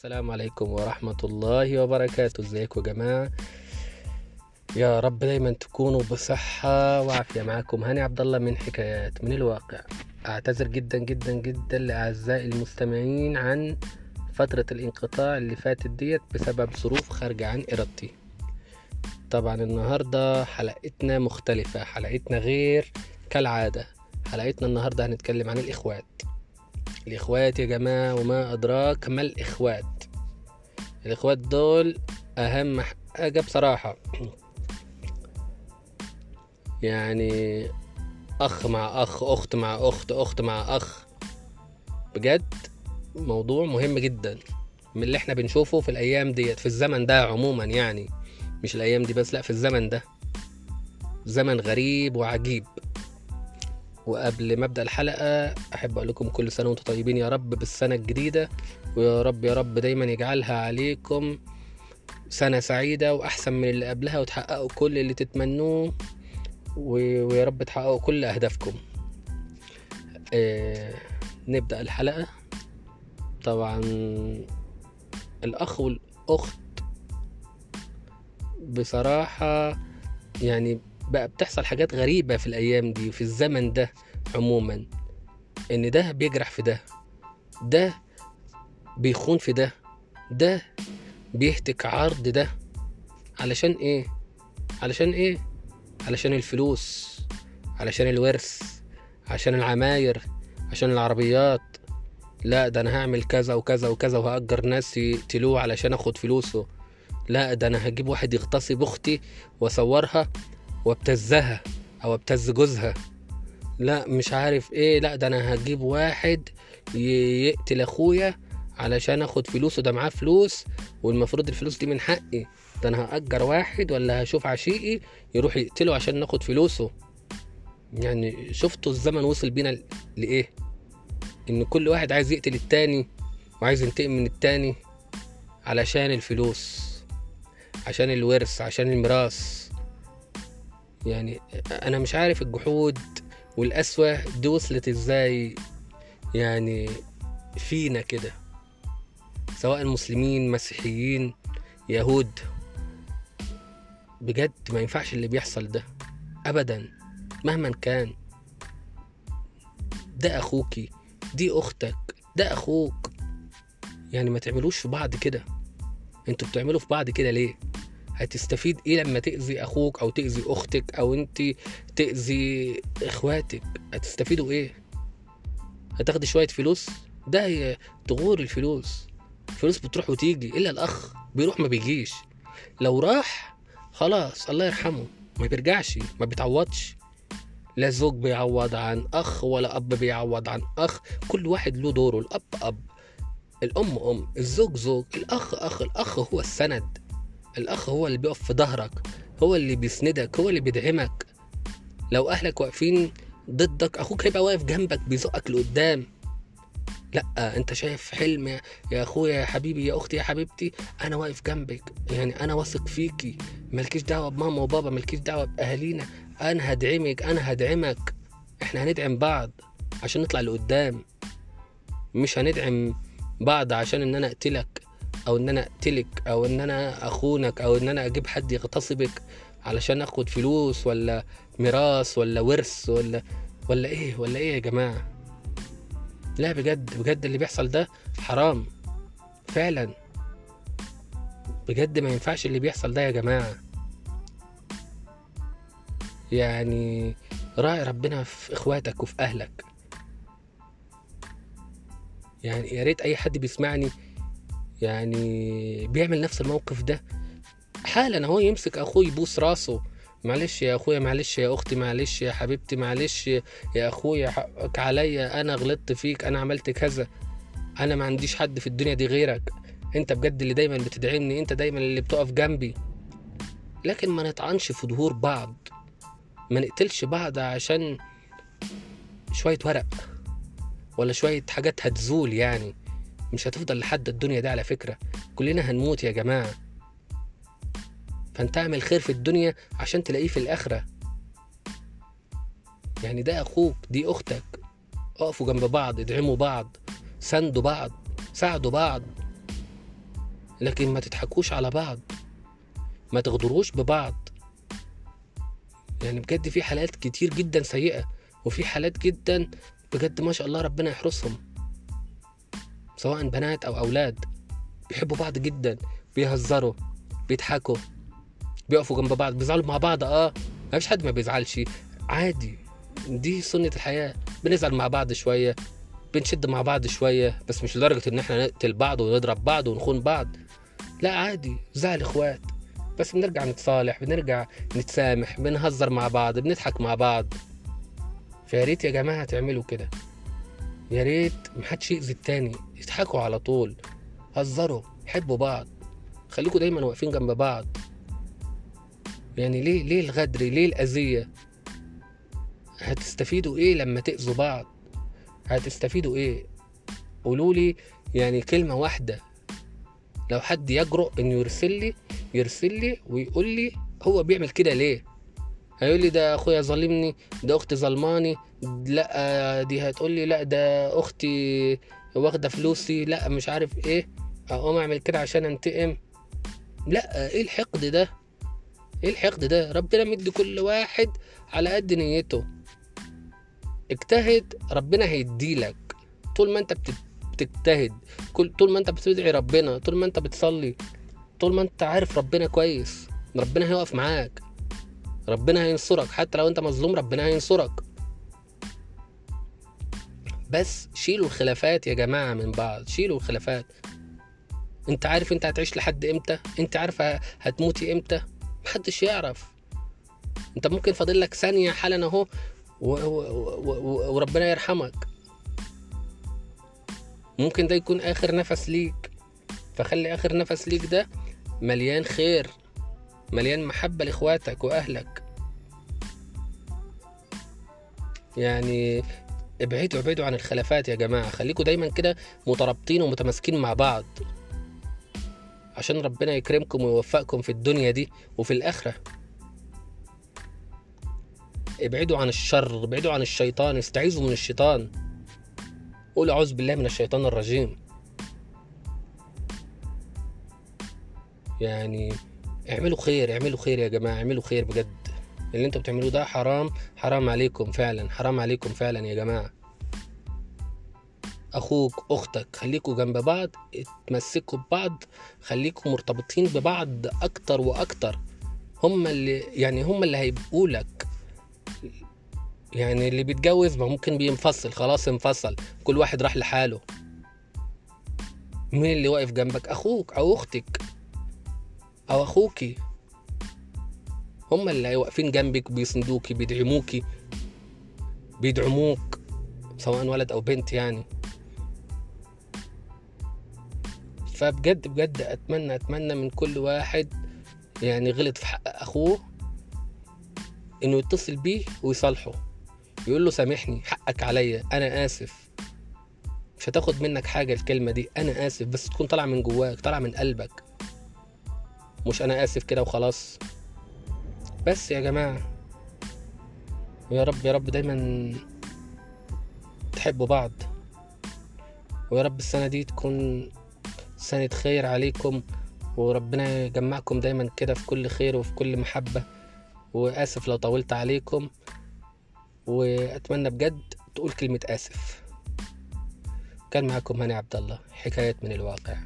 السلام عليكم ورحمة الله وبركاته. ازيكم يا جماعة؟ يا رب دايما تكونوا بصحة وعافية معاكم. هاني عبد الله من حكايات من الواقع. أعتذر جدا جدا جدا لأعزائي المستمعين عن فترة الانقطاع اللي فاتت ديت بسبب ظروف خارجة عن إرادتي. طبعا النهاردة حلقتنا مختلفة حلقتنا غير كالعادة. حلقتنا النهاردة هنتكلم عن الإخوات. الإخوات يا جماعة وما أدراك ما الإخوات؟ الإخوات دول أهم حاجة بصراحة. يعني أخ مع أخ أخت مع أخت أخت مع أخ. بجد موضوع مهم جدا. من اللي إحنا بنشوفه في الأيام ديت في الزمن ده عموما يعني. مش الأيام دي بس لأ في الزمن ده. زمن غريب وعجيب. وقبل ما أبدأ الحلقة أحب أقول لكم كل سنة وأنتم طيبين يا رب بالسنة الجديدة ويا رب يا رب دايما يجعلها عليكم سنة سعيدة وأحسن من اللي قبلها وتحققوا كل اللي تتمنوه ويا رب تحققوا كل أهدافكم. آه نبدأ الحلقة. طبعا الأخ والأخت بصراحة يعني بقى بتحصل حاجات غريبة في الأيام دي في الزمن ده عموما إن ده بيجرح في ده ده بيخون في ده ده بيهتك عرض ده علشان إيه؟ علشان إيه؟ علشان الفلوس علشان الورث عشان العماير عشان العربيات لا ده أنا هعمل كذا وكذا وكذا وهأجر ناس يقتلوه علشان أخد فلوسه لا ده أنا هجيب واحد يغتصب أختي وأصورها وابتزها أو ابتز جوزها. لا مش عارف إيه لا ده أنا هجيب واحد يقتل أخويا علشان آخد فلوسه ده معاه فلوس والمفروض الفلوس دي من حقي. ده أنا هأجر واحد ولا هشوف عشيقي يروح يقتله عشان ناخد فلوسه؟ يعني شفتوا الزمن وصل بينا لإيه؟ إن كل واحد عايز يقتل التاني وعايز ينتقم من التاني علشان الفلوس عشان الورث عشان الميراث. يعني أنا مش عارف الجحود والقسوة دي وصلت إزاي يعني فينا كده. سواء مسلمين مسيحيين يهود. بجد ما ينفعش اللي بيحصل ده. ابدا. مهما كان. ده أخوكي. دي أختك. ده أخوك. يعني ما تعملوش في بعض كده. أنتوا بتعملوا في بعض كده ليه؟ هتستفيد إيه لما تأذي أخوك أو تأذي أختك أو أنت تأذي إخواتك؟ هتستفيدوا إيه؟ هتاخدي شوية فلوس؟ ده هي تغور الفلوس. الفلوس بتروح وتيجي إلا الأخ بيروح ما بيجيش. لو راح خلاص الله يرحمه. ما بيرجعش ما بيتعوضش. لا زوج بيعوض عن أخ ولا أب بيعوض عن أخ. كل واحد له دوره الأب أب الأم أم الزوج زوج الأخ أخ الأخ هو السند. الأخ هو اللي بيقف في ظهرك هو اللي بيسندك هو اللي بيدعمك. لو أهلك واقفين ضدك أخوك هيبقى واقف جنبك بيزقك لقدام. لأ أنت شايف حلم يا- يا أخويا يا حبيبي يا أختي يا حبيبتي أنا واقف جنبك. يعني أنا واثق فيكي. مالكيش دعوة بماما وبابا مالكيش دعوة بأهالينا. أنا هدعمك أنا هدعمك. إحنا هندعم بعض عشان نطلع لقدام. مش هندعم بعض عشان إن أنا أقتلك. أو إن أنا أقتلك أو إن أنا أخونك أو إن أنا أجيب حد يغتصبك علشان أخد فلوس ولا ميراث ولا ورث ولا ولا إيه ولا إيه يا جماعة؟ لا بجد بجد اللي بيحصل ده حرام فعلا. بجد ما ينفعش اللي بيحصل ده يا جماعة. يعني راعي ربنا في إخواتك وفي أهلك. يعني يا ريت أي حد بيسمعني يعني بيعمل نفس الموقف ده. حالا هو يمسك أخوه يبوس راسه. معلش يا أخويا معلش يا أختي معلش يا حبيبتي معلش يا أخويا حقك عليا. أنا غلطت فيك أنا عملت كذا. أنا ما عنديش حد في الدنيا دي غيرك. أنت بجد اللي دايما بتدعمني أنت دايما اللي بتقف جنبي. لكن ما نطعنش في ظهور بعض. ما نقتلش بعض عشان شوية ورق ولا شوية حاجات هتزول يعني. مش هتفضل لحد الدنيا دي على فكرة. كلنا هنموت يا جماعة. فانت اعمل خير في الدنيا عشان تلاقيه في الآخرة. يعني ده أخوك دي أختك. اقفوا جنب بعض ادعموا بعض ساندوا بعض ساعدوا بعض. لكن ما تضحكوش على بعض. ما تغدروش ببعض. يعني بجد في حالات كتير جدا سيئة وفي حالات جدا بجد ما شاء الله ربنا يحرسهم. سواء بنات أو أولاد بيحبوا بعض جدا بيهزروا بيضحكوا بيقفوا جنب بعض بيزعلوا مع بعض آه ما فيش حد ما بيزعلش. عادي دي سنة الحياة. بنزعل مع بعض شوية بنشد مع بعض شوية بس مش لدرجة إن إحنا نقتل بعض ونضرب بعض ونخون بعض. لا عادي زعل إخوات. بس بنرجع نتصالح بنرجع نتسامح بنهزر مع بعض بنضحك مع بعض. فيا ريت يا جماعة تعملوا كده. يا ريت محدش يأذي التاني يضحكوا على طول هزروا حبوا بعض خليكوا دايما واقفين جنب بعض. يعني ليه ليه الغدر ليه الأذية؟ هتستفيدوا إيه لما تأذوا بعض؟ هتستفيدوا إيه؟ قولوا لي يعني كلمة واحدة. لو حد يجرؤ انه يرسل لي يرسل لي ويقول لي هو بيعمل كده ليه؟ هيقول لي ده أخويا ظالمني ده أختي ظلماني لأ دي هتقول لي لأ ده أختي واخدة فلوسي لأ مش عارف إيه. أقوم أعمل كده عشان أنتقم. لأ إيه الحقد ده؟ إيه الحقد ده؟ ربنا مدي كل واحد على قد نيته. اجتهد ربنا هيديلك. طول ما أنت بتجتهد طول ما أنت بتدعي ربنا طول ما أنت بتصلي طول ما أنت عارف ربنا كويس ربنا هيقف معاك. ربنا هينصرك حتى لو أنت مظلوم ربنا هينصرك. بس شيلوا الخلافات يا جماعة من بعض شيلوا الخلافات. انت عارف انت هتعيش لحد إمتى؟ انت عارف هتموتي إمتى؟ محدش يعرف. انت ممكن فاضل لك ثانية حالا اهو وربنا يرحمك. ممكن ده يكون آخر نفس ليك. فخلي آخر نفس ليك ده مليان خير مليان محبة لإخواتك وأهلك. يعني ابعدوا ابعدوا عن الخلافات يا جماعة. خليكوا دايما كده مترابطين ومتماسكين مع بعض. عشان ربنا يكرمكم ويوفقكم في الدنيا دي وفي الآخرة. ابعدوا عن الشر ابعدوا عن الشيطان استعيذوا من الشيطان. قول أعوذ بالله من الشيطان الرجيم. يعني اعملوا خير اعملوا خير يا جماعة اعملوا خير بجد. اللي أنتوا بتعملوه ده حرام حرام عليكم فعلا حرام عليكم فعلا يا جماعة. أخوك أختك خليكوا جنب بعض اتمسكوا ببعض خليكوا مرتبطين ببعض أكتر وأكتر. هم اللي يعني هم اللي هيبقوا لك. يعني اللي بيتجوز ما ممكن بينفصل خلاص انفصل كل واحد راح لحاله. مين اللي واقف جنبك؟ أخوك أو أختك أو أخوكي. هم اللي واقفين جنبك بيسندوكي بيدعموكي. بيدعموك سواء ولد أو بنت يعني. فبجد بجد أتمنى أتمنى من كل واحد يعني غلط في حق أخوه إنه يتصل بيه ويصالحه. يقول له سامحني حقك عليا أنا آسف. مش هتاخد منك حاجة الكلمة دي أنا آسف بس تكون طالعة من جواك طالعة من قلبك. مش أنا آسف كده وخلاص. بس يا جماعة. ويا رب يا رب دايما تحبوا بعض. ويا رب السنة دي تكون سنة خير عليكم. وربنا يجمعكم دايما كده في كل خير وفي كل محبة. وآسف لو طولت عليكم. وأتمنى بجد تقول كلمة آسف. كان معكم هاني عبد الله حكايات من الواقع.